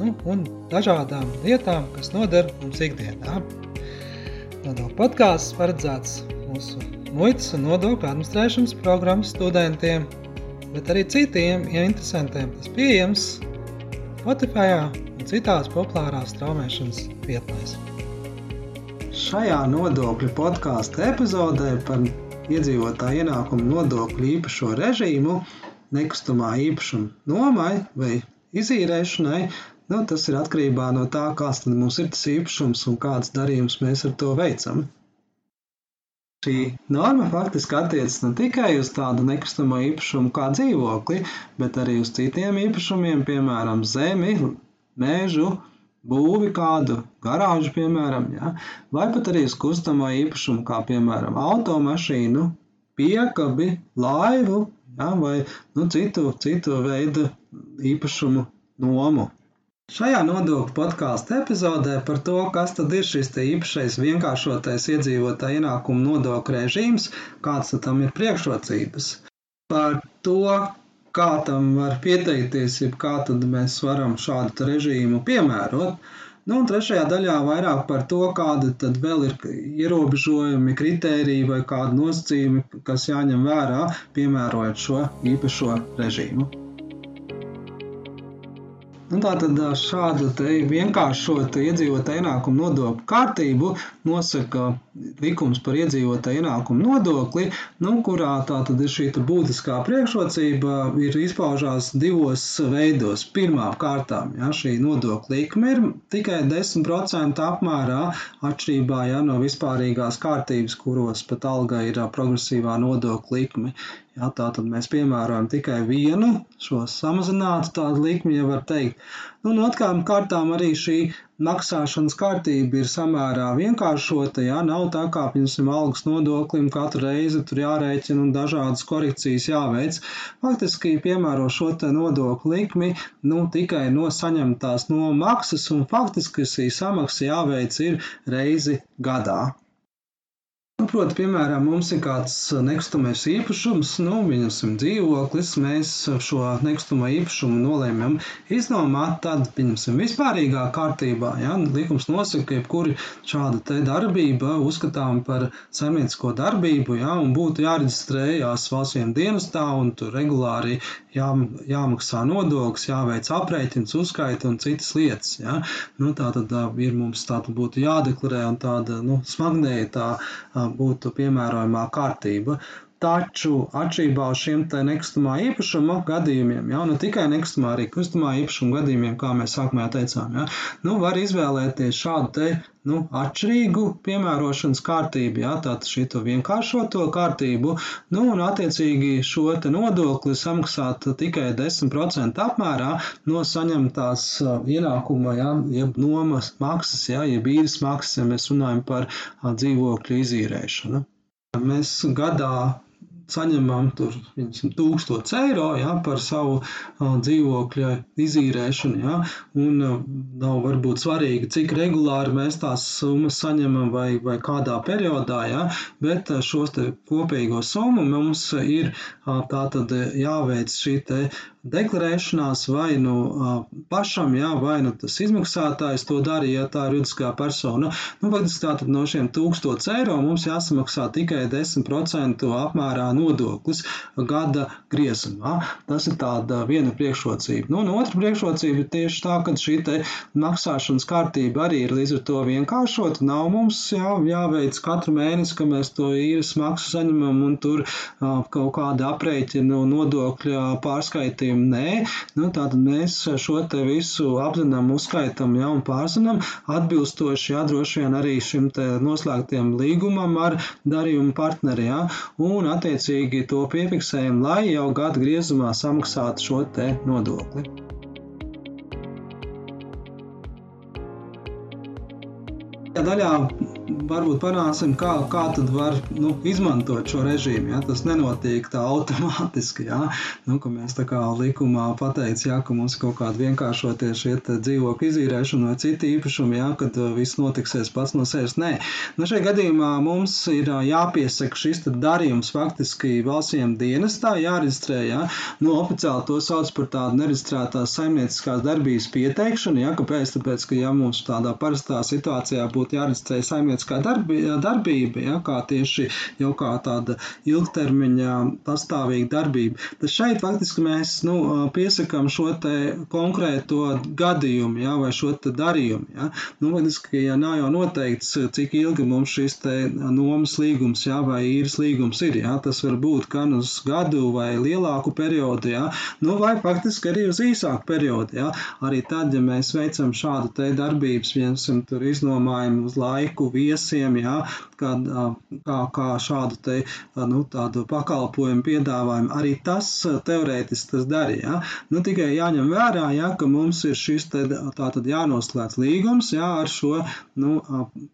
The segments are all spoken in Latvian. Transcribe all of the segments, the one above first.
nu, un dažādām lietām, kas noder mums ikdienā. Nodokļu podkāsts paredzēts mūsu muitas un nodokļu administrēšanas programmas studentiem, bet arī citiem ja interesantiem. Tas pieejams Spotify un citās populārās straumēšanas vietnēs. Šajā nodokļu podkāstu epizodē par iedzīvotāju ienākumu nodokļu īpašo režīmu nekustamā īpašuma nomai vai izīrēšanai Nu, tas ir atkarībā no tā, kāds mums ir tas īpašums un kādas darījumus mēs ar to veicam. Šī norma faktiski attiecas ne tikai uz tādu nekustamo īpašumu kā dzīvokli, bet arī uz citiem īpašumiem, piemēram, zemi, mēžu, būvi kādu, garāžu, piemēram, ja? vai pat arī uz kustamo īpašumu, kā piemēram automašīnu, piekabi, laivu ja? vai nu, citu, citu veidu īpašumu nomu. Šajā nodokļu podkāstu epizodē par to, kas tad ir šis īpašais vienkāršotais iedzīvotāja ienākuma nodokļu režīms, kāds tam ir priekšrocības. Par to, kā tam var pieteikties, jeb kā tad mēs varam šādu režīmu piemērot. Nu, un trešajā daļā vairāk par to, kāda tad vēl ir ierobežojumi, kritēriji vai kādi nosacījumi, kas jāņem vērā, piemērojot šo īpašo režīmu. Un nu, tātad šādu vienkāršotu iedzīvotāju ienākumu nodokļu kārtību nosaka likums par iedzīvotāju ienākumu nodokli, nu, kurā tātad ir šī būtiskā priekšrocība, ir izpaužās divos veidos. Pirmā kārtā ja, šī nodokļa likme ir tikai 10% apmērā atšķirībā ja, no vispārīgās kārtības, kuros pat alga ir progresīvā nodokļa likme. Ja, tā tad mēs piemērojam tikai vienu šo samazinātu tādu likmi, ja var teikt. Nu, un otrām kārtām arī šī maksāšanas kārtība ir samērā vienkāršota. Ja, nav tā kā, piemēram, algas nodoklim katru reizi tur jārēķina un dažādas korekcijas jāveic. Faktiski piemēro šo te nodokļu likmi nu, tikai no saņemtās no maksas, un faktiski šī samaksa jāveic ir reizi gadā. Nu, proti, piemēram, mums ir kāds nekustamais īpašums, nu, viņam dzīvoklis, mēs šo nekustamo īpašumu nolēmjam iznomāt, tad, pieņemsim, vispārīgā kārtībā, ja, likums nosaka, ka jebkuri šāda te darbība uzskatām par saimniecisko darbību, ja, un būtu jāreģistrējās valsts vien dienestā, un tur regulāri jā, jāmaksā nodoklis, jāveic aprēķins, uzskaita un citas lietas, ja. Nu, tā tad ir mums tāda būtu jādeklarē un tāda, nu, smagnēja tā būtu piemērojamā kārtība. Taču atšķirībā no šiem nekustamā īpašuma gadījumiem, jau ne tikai nekustamā, arī kustamā īpašuma gadījumiem, kā mēs sākumā teicām, ja, nu, var izvēlēties šādu te, nu, atšķirīgu piemērošanas kārtību, ja, tātad šito vienkāršoto kārtību, nu, un attiecīgi šo nodokli samaksāt tikai 10% apmērā no saņemtās ienākuma, ja, jeb nomas maksas, ja, jeb īres maksas, ja mēs runājam par dzīvokļu izīrēšanu. Mēs gadā saņemam tur, piemēram, 1000 eiro ja, par savu uh, dzīvokļa izīrēšanu. Ja, un uh, nav varbūt svarīgi, cik regulāri mēs tās summas saņemam vai, vai kādā periodā, ja, bet uh, šos kopīgo summu mums ir uh, tātad jāveic šī deklarēšanās vai nu pašam, jā, vai nu tas izmaksātājs to darīja, ja tā ir juridiskā persona. Nu, faktiski tātad no šiem 1000 eiro mums jāsamaksā tikai 10% apmērā nodoklis gada griezumā. Tas ir tāda viena priekšrocība. Nu, un otra priekšrocība ir tieši tā, ka šī te maksāšanas kārtība arī ir līdz ar to vienkāršota. Nav mums jā, jāveic katru mēnesi, ka mēs to īres maksu saņemam un tur uh, kaut kāda aprēķina nodokļa pārskaitījuma gadījumā nē. Nu, tātad mēs šo te visu apzinām, uzskaitam ja, un pārzinām atbilstoši ja, droši vien arī šim noslēgtiem līgumam ar darījumu partneri. Ja, un attiecīgi to piefiksējam, lai jau gada griezumā samaksātu šo te nodokli. daļā varbūt panāksim, kā, kā tad var nu, izmantot šo režīmu. Ja? Tas nenotiek tā automātiski, ja? nu, ka mēs tā kā likumā pateicām, ja, ka mums kaut kāda vienkāršotie šie dzīvokļu izīrēšana vai citi īpašumi, ja, kad uh, viss notiksies pats no sevis. Nē, nu, šajā gadījumā mums ir uh, jāpiesaka šis darījums faktiski valstsiem dienestā, jāreģistrē. Ja? Nu, oficiāli to sauc par tādu nereģistrētās saimnieciskās darbības pieteikšanu. Ja? Kāpēc? Tāpēc, ka ja mums tādā parastā situācijā būtu jāreģistrē saimnieciskā darbība, darbība ja? kā tieši jau kā tāda ilgtermiņa pastāvīga darbība, tad šeit faktiski mēs nu, piesakām šo konkrēto gadījumu ja? vai šo darījumu. Ja? Nu, faktiski, ja nav jau noteikts, cik ilgi mums šis nomas līgums ja? vai īres līgums ir, ja? tas var būt gan uz gadu vai lielāku periodu, ja? nu, vai faktiski arī uz īsāku periodu. Ja? Arī tad, ja mēs veicam šādu te darbības, piemēram, tur iznomājumu uz laiku viesiem, ja? kā, kā, kā šādu te, nu, tādu pakalpojumu piedāvājumu, arī tas teorētiski tas darīja. Ja? Nu, tikai jāņem vērā, ja, ka mums ir šis te, tātad jānoslēdz līgums ja, ar šo nu,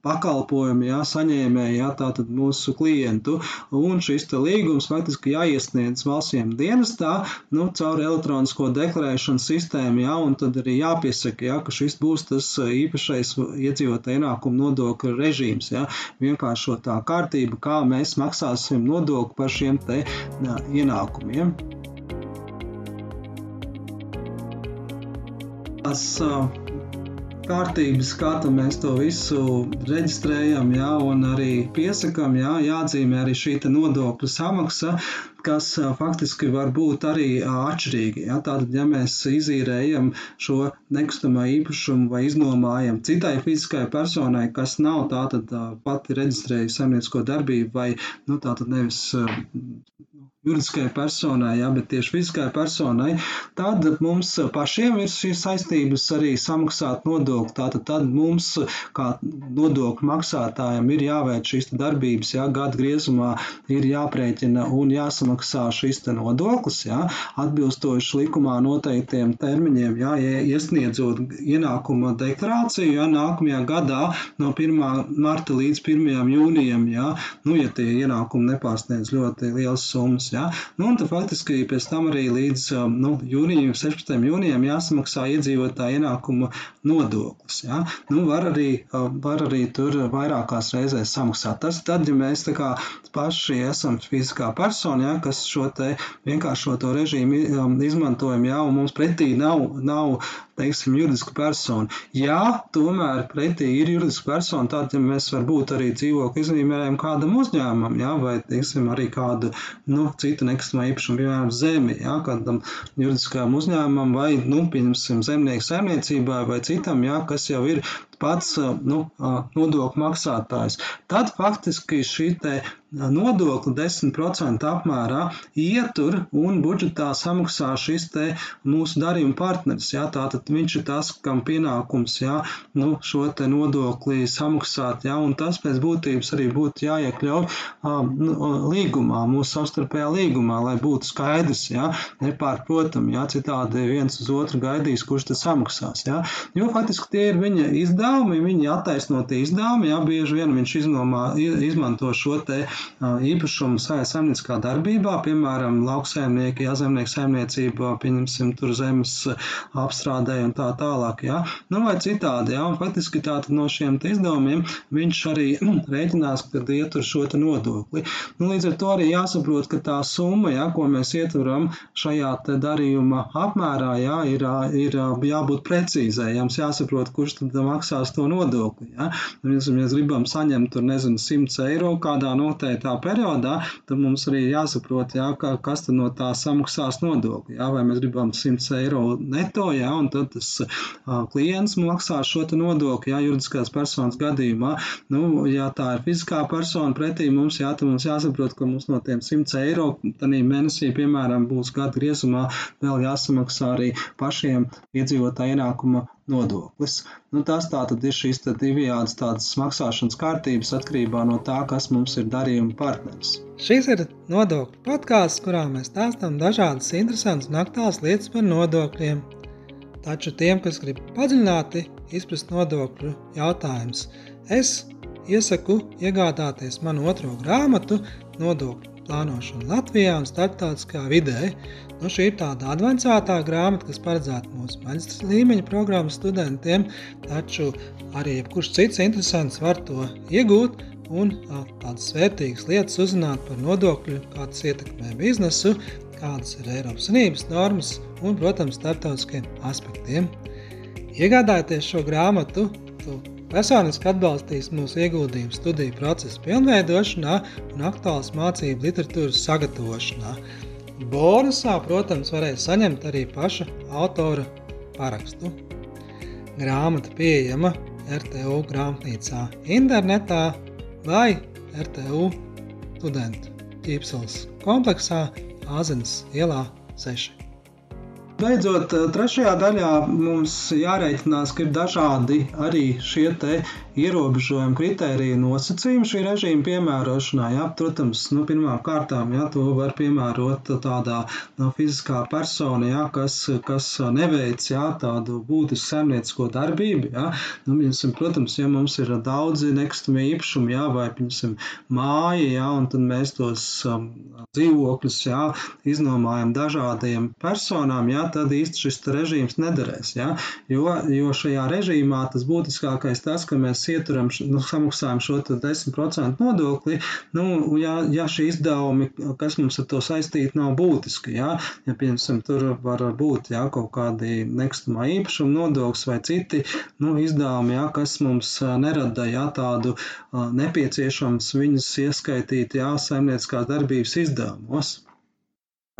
pakalpojumu ja, saņēmēju, ja, tātad mūsu klientu, un šis te līgums faktiski jāiesniedz valstsiem dienestā, nu, caur elektronisko deklarēšanas sistēmu, ja, un tad arī jāpiesaka, ja, ka šis būs tas īpašais iedzīvotāju ienākumu nodokļu režīms. Ja, vienkāršotā kārtība, kā mēs maksāsim nodokli par šiem te ienākumiem. Tas kārtības, kā mēs to visu reģistrējam, jā, un arī piesakām, jā, jāatzīmē arī šī nodokļu samaksa kas faktiski var būt arī atšķirīgi. Ja? Tātad, ja mēs izīrējam šo nekustamā īpašumu vai iznomājam citai fiziskai personai, kas nav tātad pati reģistrējusi saimniecisko darbību vai nu, tātad nevis juridiskai personai, ja, bet tieši fiziskai personai, tad mums pašiem ir šīs saistības arī samaksāt nodokli. Tātad tad mums, kā nodokļu maksātājiem, ir jāveic šīs darbības, ja gada griezumā ir jāprēķina un jāsamaksā šis nodoklis, ja, atbilstoši likumā noteiktiem termiņiem, ja, iesniedzot ienākuma deklarāciju, ja nākamajā gadā no 1. marta līdz 1. jūnijam, ja, nu, ja tie ienākumi nepārsniedz ļoti lielas summas. Ja? Nu, un tad faktiski pēc tam arī līdz um, nu, jūnijam, 16. jūnijam jāsamaksā iedzīvotāja ienākuma nodoklis. Ja? Nu, var, arī, um, var arī tur vairākās reizēs samaksāt. Tas tad, ja mēs kā, paši esam fiziskā persona, ja, kas šo vienkāršoto režīmu um, izmantojam, ja, un mums pretī nav, nav teiksim, juridisku personu. Ja tomēr pretī ir juridiska persona, tad ja mēs varbūt arī dzīvokli izzīmējam kādam uzņēmumam, ja, vai teiksim, arī kādu nu, citu nekustamā īpašumu, piemēram, zemi, ja, kādam juridiskajam uzņēmumam vai, nu, pieņemsim, zemnieku saimniecībai vai citam, ja, kas jau ir pats nu, nodokļu maksātājs. Tad faktiski šī nodokli 10% apmērā ietur un budžetā samaksā šis te mūsu darījuma partneris. Jā, tātad viņš ir tas, kam pienākums jā, nu, šo te nodokli samaksāt, jā, un tas pēc būtības arī būtu jāiekļauj nu, līgumā, mūsu savstarpējā līgumā, lai būtu skaidrs, jā, nepārprotam, jā, citādi viens uz otru gaidīs, kurš tad samaksās, jā, jo faktiski tie ir viņa izdevumi izdevumi, viņi attaisnotie izdevumi, jā, bieži vien viņš iznomā, izmanto šo te īpašumu saimnieciskā darbībā, piemēram, lauksēmnieki, jā, zemnieku saimniecībā, pieņemsim tur zemes apstrādē un tā tālāk, jā, nu vai citādi, jā, un faktiski tātad no šiem te izdevumiem viņš arī rēķinās, kad ietur šo te nodokli. Nu, līdz ar to arī jāsaprot, ka tā summa, jā, ko mēs ietveram šajā te darījuma apmērā, jā, ir, ir jābūt precīzai, jums jāsaprot, kurš tad maksā maksās to nodokli. Ja? Ja mēs gribam saņemt, tur, nezinu, 100 eiro kādā noteiktā periodā, tad mums arī jāsaprot, ja, ka, kas no tā samaksās nodokli. Ja? Vai mēs gribam 100 eiro neto, ja? un tad tas uh, klients maksā šo nodokli, ja juridiskās personas gadījumā. Nu, ja tā ir fiziskā persona pretī mums, jā, tad mums jāsaprot, ka mums no tiem 100 eiro mēnesī, piemēram, būs gada griezumā vēl jāsamaksā arī pašiem iedzīvotāju ienākuma nodoklis. Nu, tas tātad ir šīs divējādas tādas maksāšanas kārtības atkarībā no tā, kas mums ir darījuma partneris. Šis ir nodokļu podkāsts, kurā mēs stāstām dažādas interesantas un aktuālas lietas par nodokļiem. Taču tiem, kas grib padziļināti izprast nodokļu jautājumus, es iesaku iegādāties manu otro grāmatu nodokļu plānošana Latvijā un starptautiskā vidē. Nu, šī ir tāda avansētā grāmata, kas paredzēta mūsu maģistra līmeņa programmas studentiem, taču arī jebkurš cits interesants var to iegūt un tādas vērtīgas lietas uzzināt par nodokļu, kā tas ietekmē biznesu, kādas ir Eiropas Savienības normas un, protams, starptautiskiem aspektiem. Iegādājieties šo grāmatu, tu personiski atbalstīs mūsu ieguldījumu studiju procesa pilnveidošanā un aktuālas mācību literatūras sagatavošanā. Bonusā, protams, varēs saņemt arī paša autora parakstu. Grāmata pieejama RTU grāmatnīcā internetā vai RTU studentu ķīpsels kompleksā Āzenes ielā 6. Beidzot, trešajā daļā mums jārēķinās, ka ir dažādi arī šie ierobežojumi, kritērija nosacījumi šī režīma piemērošanā. Jā, protams, nu, pirmām kārtām jā, to var piemērot tādā no, fiziskā persona, jā, kas, kas neveic jā, tādu būtisku saimniecisko darbību. Jā. Nu, piemēram, protams, ja mums ir daudzi nekustamie īpašumi jā, vai piemēram, māja, jā, un tad mēs tos um, dzīvokļus jā, iznomājam dažādiem personām, jā, tad īsti šis režīms nederēs. Ja? Jo, jo šajā režīmā tas būtiskākais tas, ka mēs ieturam, nu, samaksājam šo 10% nodokli, nu, ja, ja šie izdevumi, kas mums ar to saistīti, nav būtiski. Ja, ja piemēram, tur var būt ja, kaut kādi nekustamā īpašuma nodoklis vai citi nu, izdevumi, ja, kas mums nerada ja, tādu nepieciešams viņus ieskaitīt ja, saimnieciskās darbības izdevumos.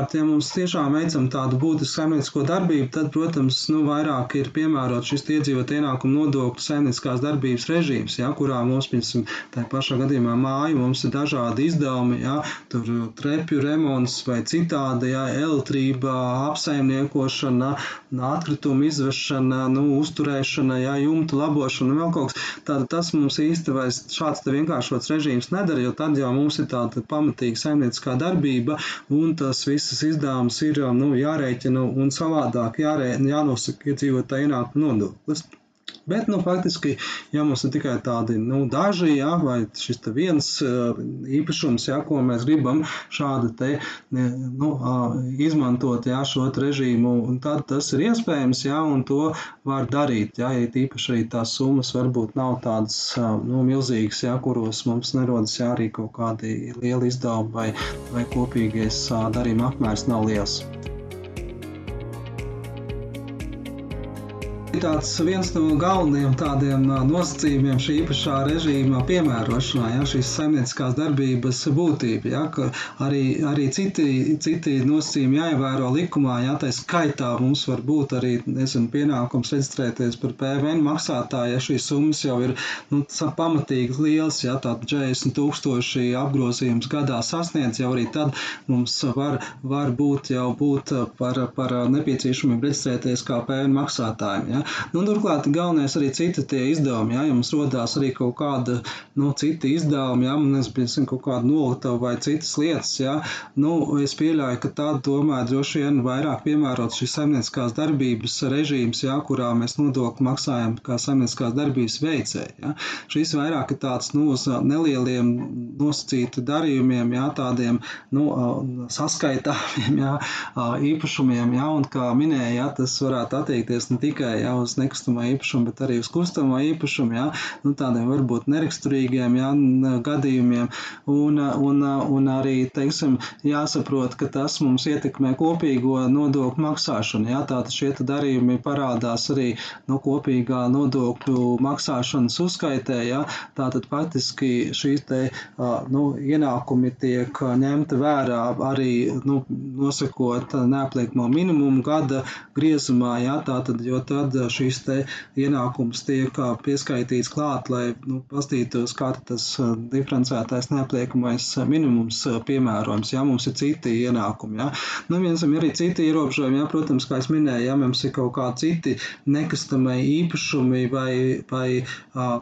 Ja mums tiešām veicam tādu būtisku saimniecisko darbību, tad, protams, nu, vairāk ir piemērots šis iedzīvot ienākumu nodokļu saimnieciskās darbības režīms, ja, kurā mums, piemēram, tā pašā gadījumā māja, mums ir dažādi izdevumi, ja, tur trepju remonts vai citādi, ja, elektrība, apsaimniekošana, atkritumu izvešana, nu, uzturēšana, ja, jumtu labošana, vēl kaut kas. Tātad tas mums īsti vairs šāds te vienkāršots režīms nedara, jo tad jau mums ir tāda pamatīga saimnieciskā darbība un tas visas izdevumus ir nu, jārēķina un savādāk jārē, jānosaka iedzīvotāju ienākumu nodoklis. Bet, nu, faktiski, ja mums ir tikai tādi nu, daži, ja, vai šis viens īpašums, ja, ko mēs gribam šādi te, nu, izmantot ja, šo režīmu, tad tas ir iespējams, ja, un to var darīt. Ja, ja īpaši arī tās summas varbūt nav tādas nu, milzīgas, ja, kuros mums nerodas ja, arī kaut kādi lieli izdevumi vai, vai kopīgais darījuma apmērs nav liels. Tāds viens no galvenajiem tādiem nosacījumiem šī īpašā režīma piemērošanā, ja, šīs saimnieciskās darbības būtība, ja, ka arī, arī citi, citi nosacījumi jāievēro likumā, ja tā skaitā mums var būt arī, nezinu, pienākums reģistrēties par PVN maksātāju, ja šīs summas jau ir, nu, pamatīgi liels, ja tātad 40 tūkstoši apgrozījums gadā sasniedz, jau arī tad mums var, var būt jau būt par, par nepieciešamību reģistrēties kā PVN maksātājiem, ja. Nu, turklāt galvenais arī citi tie izdevumi, ja, ja mums rodās arī kaut kāda, nu, citi izdevumi, ja, mums, piemēram, kaut kāda noliktava vai citas lietas, ja, nu, es pieļauju, ka tāda tomēr droši vien vairāk piemērot šīs saimnieciskās darbības režīms, ja, kurā mēs nodokli maksājam kā saimnieciskās darbības veicēji, ja. Šis vairāk ir tāds, nu, uz nelieliem nosacītu darījumiem, ja, tādiem, nu, saskaitāmiem, ja, īpašumiem, ja, un kā minēja, ja, tas varētu attiekties ne tikai, ja, uz nekustamā īpašuma, bet arī uz kustamā īpašuma, jā, nu, tādiem varbūt neraksturīgiem jā, gadījumiem. Un, un, un arī, teiksim, jāsaprot, ka tas mums ietekmē kopīgo nodokļu maksāšanu. Jā, tātad šie darījumi parādās arī no nu, kopīgā nodokļu maksāšanas uzskaitē. Jā, tātad faktiski šīs te, nu, ienākumi tiek ņemti vērā arī nu, nosakot neapliekamo minimumu gada griezumā. Jā, tātad, jo tad šīs ienākums tiek pieskaitīts klāt, lai nu, pastītos, kā tas diferencētais neapliekamais minimums piemērojams. Ja mums ir citi ienākumi, ja. nu, viens ir arī citi ierobežojumi, ja, protams, kā es minēju, ja mums ir kaut kādi citi nekustamie īpašumi vai, vai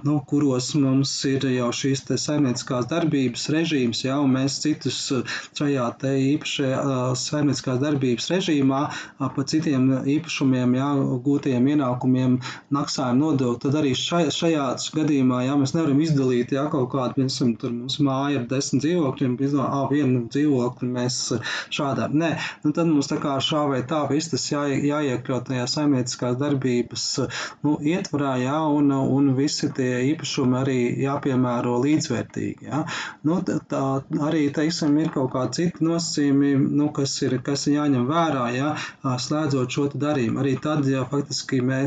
nu, kuros mums ir jau šīs saimnieciskās darbības režīms, ja, mēs citus šajā te īpašajā saimnieciskās darbības režīmā pa citiem īpašumiem, ja, gūtiem ienākumiem ienākumiem maksājam nodokli, tad arī šajā, šajā gadījumā, ja mēs nevaram izdalīt, ja kaut kādu, piemēram, tur mums māja ar desmit dzīvokļiem, izdomā, ah, vienu dzīvokli mēs šādā, nē, nu tad mums tā kā šā vai tā viss tas jā, jāiekļaut tajā saimnieciskās darbības, nu, ietvarā, jā, un, un visi tie īpašumi arī jāpiemēro līdzvērtīgi, jā. Nu, tā arī, teiksim, ir kaut kādi citi nosacījumi, nu, kas ir, kas ir jāņem vērā, jā, slēdzot šo darījumu. Arī tad, ja faktiski mēs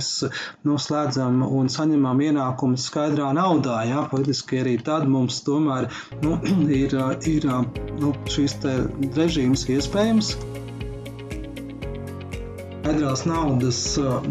noslēdzam un saņemam ienākumus skaidrā naudā, jā, faktiski arī tad mums tomēr nu, ir, ir nu, šīs režīms iespējams. Skaidrās naudas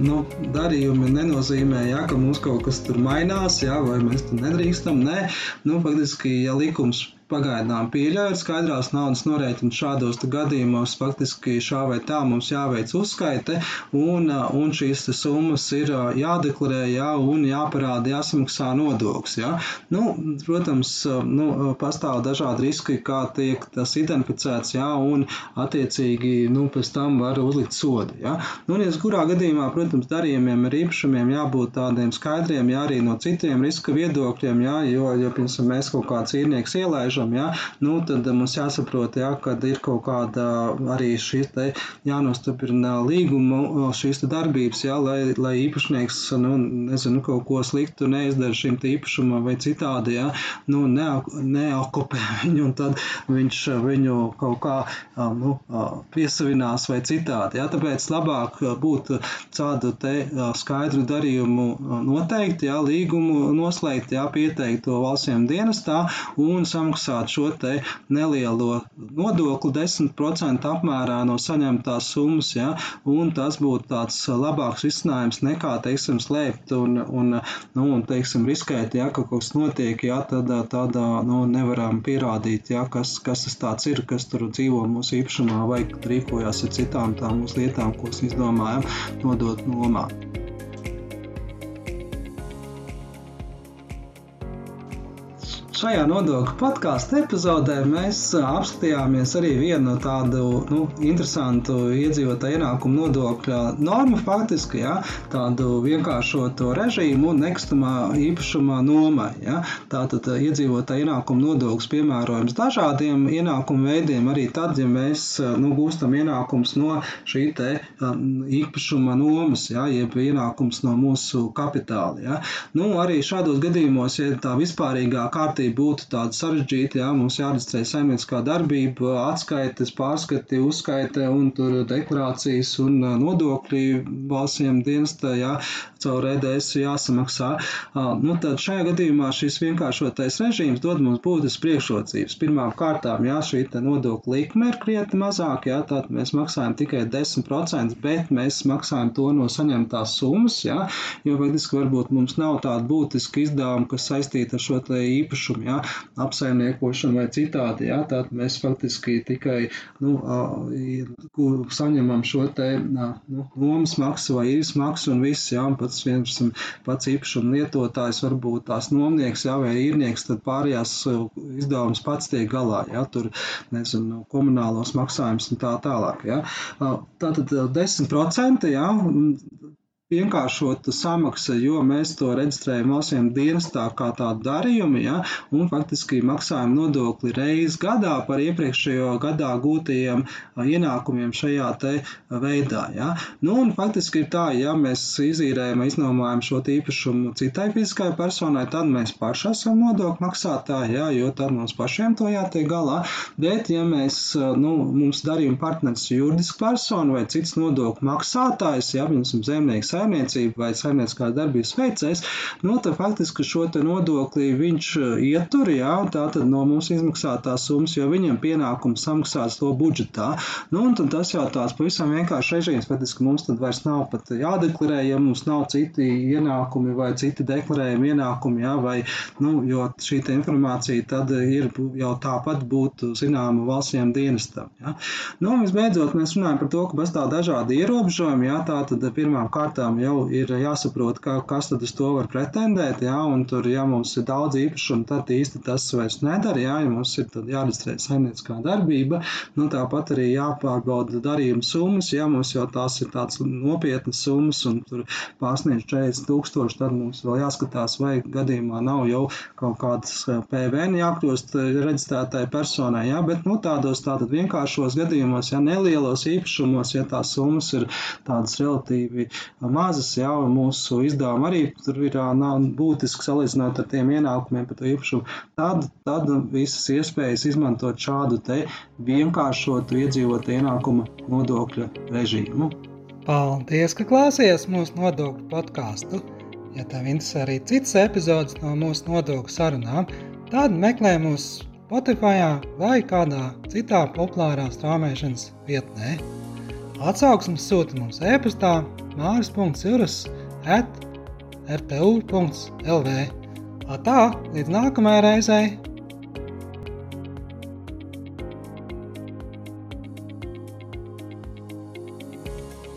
nu, darījumi nenozīmē, ja, ka mums kaut kas tur mainās, ja, vai mēs tur nedrīkstam. Nē, nu, faktiski, ja likums pagaidām pieļauj skaidrās naudas norēķinu šādos gadījumos. Faktiski šā vai tā mums jāveic uzskaite, un, un šīs summas ir jādeklarē, jā, un jāparāda, jāsamaksā nodoklis. Jā. Nu, protams, nu, pastāv dažādi riski, kā tiek tas identificēts, jā, un attiecīgi nu, pēc tam var uzlikt sodu. Jā. Nu, un, ja kurā gadījumā, protams, darījumiem ar īpašumiem jābūt tādiem skaidriem, jā, arī no citiem riska viedokļiem, jā, jo, jo piemēram, mēs kaut kāds īrnieks ielaižam, robežām, ja, nu, tad mums jāsaprot, ja, kad ir kaut kāda arī šī jānostiprina līguma šīs darbības, ja, lai, lai īpašnieks, nu, nezinu, kaut ko sliktu neizdara šim īpašumam vai citādi, ja, nu, neokupē viņu un tad viņš viņu kaut kā, nu, piesavinās vai citādi, ja, tāpēc labāk būtu tādu skaidru darījumu noteikti, ja, līgumu noslēgt, ja, pieteikt to valstsiem dienestā un samaksāt maksāt šo te nelielo nodokli 10% apmērā no saņemtās summas, ja, un tas būtu tāds labāks risinājums nekā, teiksim, slēpt un, un, nu, un teiksim, riskēt, ja, ka kaut kas notiek, ja, tad, tad nu, nevaram pierādīt, ja, kas, kas tas tāds ir, kas tur dzīvo mūsu īpašumā vai rīkojās ar citām tām lietām, ko izdomājam nodot nomā. Šajā nodokļu podkāstu epizodē mēs apskatījāmies arī vienu tādu nu, interesantu iedzīvotāju ienākumu nodokļa normu, faktiski ja, tādu vienkāršoto režīmu nekustamā īpašumā nomai. Ja. Tātad iedzīvotāju ienākumu nodoklis piemērojams dažādiem ienākumu veidiem, arī tad, ja mēs nu, gūstam ienākums no šī te īpašuma nomas, ja, jeb ienākums no mūsu kapitāla. Ja. Nu, arī šādos gadījumos, ja tā vispārīgā kārtība būtu tāda sarežģīta. Jā, mums jāreģistrē saimnieciskā darbība, atskaites, pārskati, uzskaite un tur deklarācijas un nodokļi valstsiem dienestā, jā, caur EDS jāsamaksā. Nu, tad šajā gadījumā šis vienkāršotais režīms dod mums būtiskas priekšrocības. Pirmām kārtām, jā, šī nodokļa likme ir krietni mazāk, jā, tad mēs maksājam tikai 10%, bet mēs maksājam to no saņemtās summas, jā, jo faktiski varbūt mums nav tāda būtiska izdevuma, kas saistīta ar šo īpašumu īpašumu, ja, apsaimniekošanu vai citādi. Ja, tad mēs faktiski tikai nu, saņemam šo te nu, nomas maksu vai īres maksu un viss, ja, un pats, viens, pats īpašuma lietotājs varbūt tās nomnieks ja, vai īrnieks, tad pārējās izdevumus pats tiek galā. Ja, tur, nezinu, komunālos maksājumus un tā tālāk. Ja. Tātad 10% ja, vienkāršota samaksa, jo mēs to reģistrējam valstsiem dienestā kā tādu darījumu, ja, un faktiski maksājam nodokli reizi gadā par iepriekšējo gadā gūtajiem ienākumiem šajā te veidā. Ja. Nu, un faktiski ir tā, ja mēs izīrējam, iznomājam šo īpašumu citai fiziskai personai, tad mēs paši esam nodokļu maksātāji, ja, jo tad mums pašiem to jātiek galā. Bet, ja mēs, nu, mums darījuma partneris juridiska persona vai cits nodokļu maksātājs, ja, piemēram, zemnieks saimniecība vai saimnieciskās darbības veicējs, no nu, tad faktiski šo nodokli viņš uh, ietur, jā, tā tad no mums izmaksātās summas, jo viņam pienākums samaksās to budžetā. Nu, un tad tas jau tāds pavisam vienkārši režīms, faktiski mums tad vairs nav pat jādeklarē, ja mums nav citi ienākumi vai citi deklarējumi ienākumi, jā, vai, nu, jo šī informācija tad ir jau tāpat būtu zināma valstsiem dienestam. Jā. Nu, visbeidzot, mēs runājam par to, ka pastāv dažādi ierobežojumi, jā, tā tad pirmām kārtām tiešām jau ir jāsaprot, kā, kas tad uz to var pretendēt. Jā, un tur, ja mums ir daudz īpašumu, tad īsti tas vairs nedara. Jā, ja mums ir jāreģistrē saimnieciskā darbība, nu, tāpat arī jāpārbauda darījuma summas. Ja mums jau tās ir tādas nopietnas summas un tur pārsniedz 40 tūkstoši, tad mums vēl jāskatās, vai gadījumā nav jau kaut kādas PVN jākļūst reģistrētai personai. Jā, bet nu, tādos tātad vienkāršos gadījumos, ja nelielos īpašumos, ja tās summas ir tādas relatīvi mazas, jā, un mūsu izdevumi arī tur ir nav būtiski salīdzinot ar tiem ienākumiem par to īpašumu, tad, tad visas iespējas izmantot šādu te vienkāršotu iedzīvotu ienākuma nodokļa režīmu. Paldies, ka klausījāties mūsu nodokļu podkāstu. Ja tev interesē arī citas epizodes no mūsu nodokļu sarunām, tad meklē mūs Spotify vai kādā citā populārā strāmošanas vietnē. Atsauksmes sūta mums e-pastā māris.cirus at rtu.lv. Tā, līdz nākamajai reizei!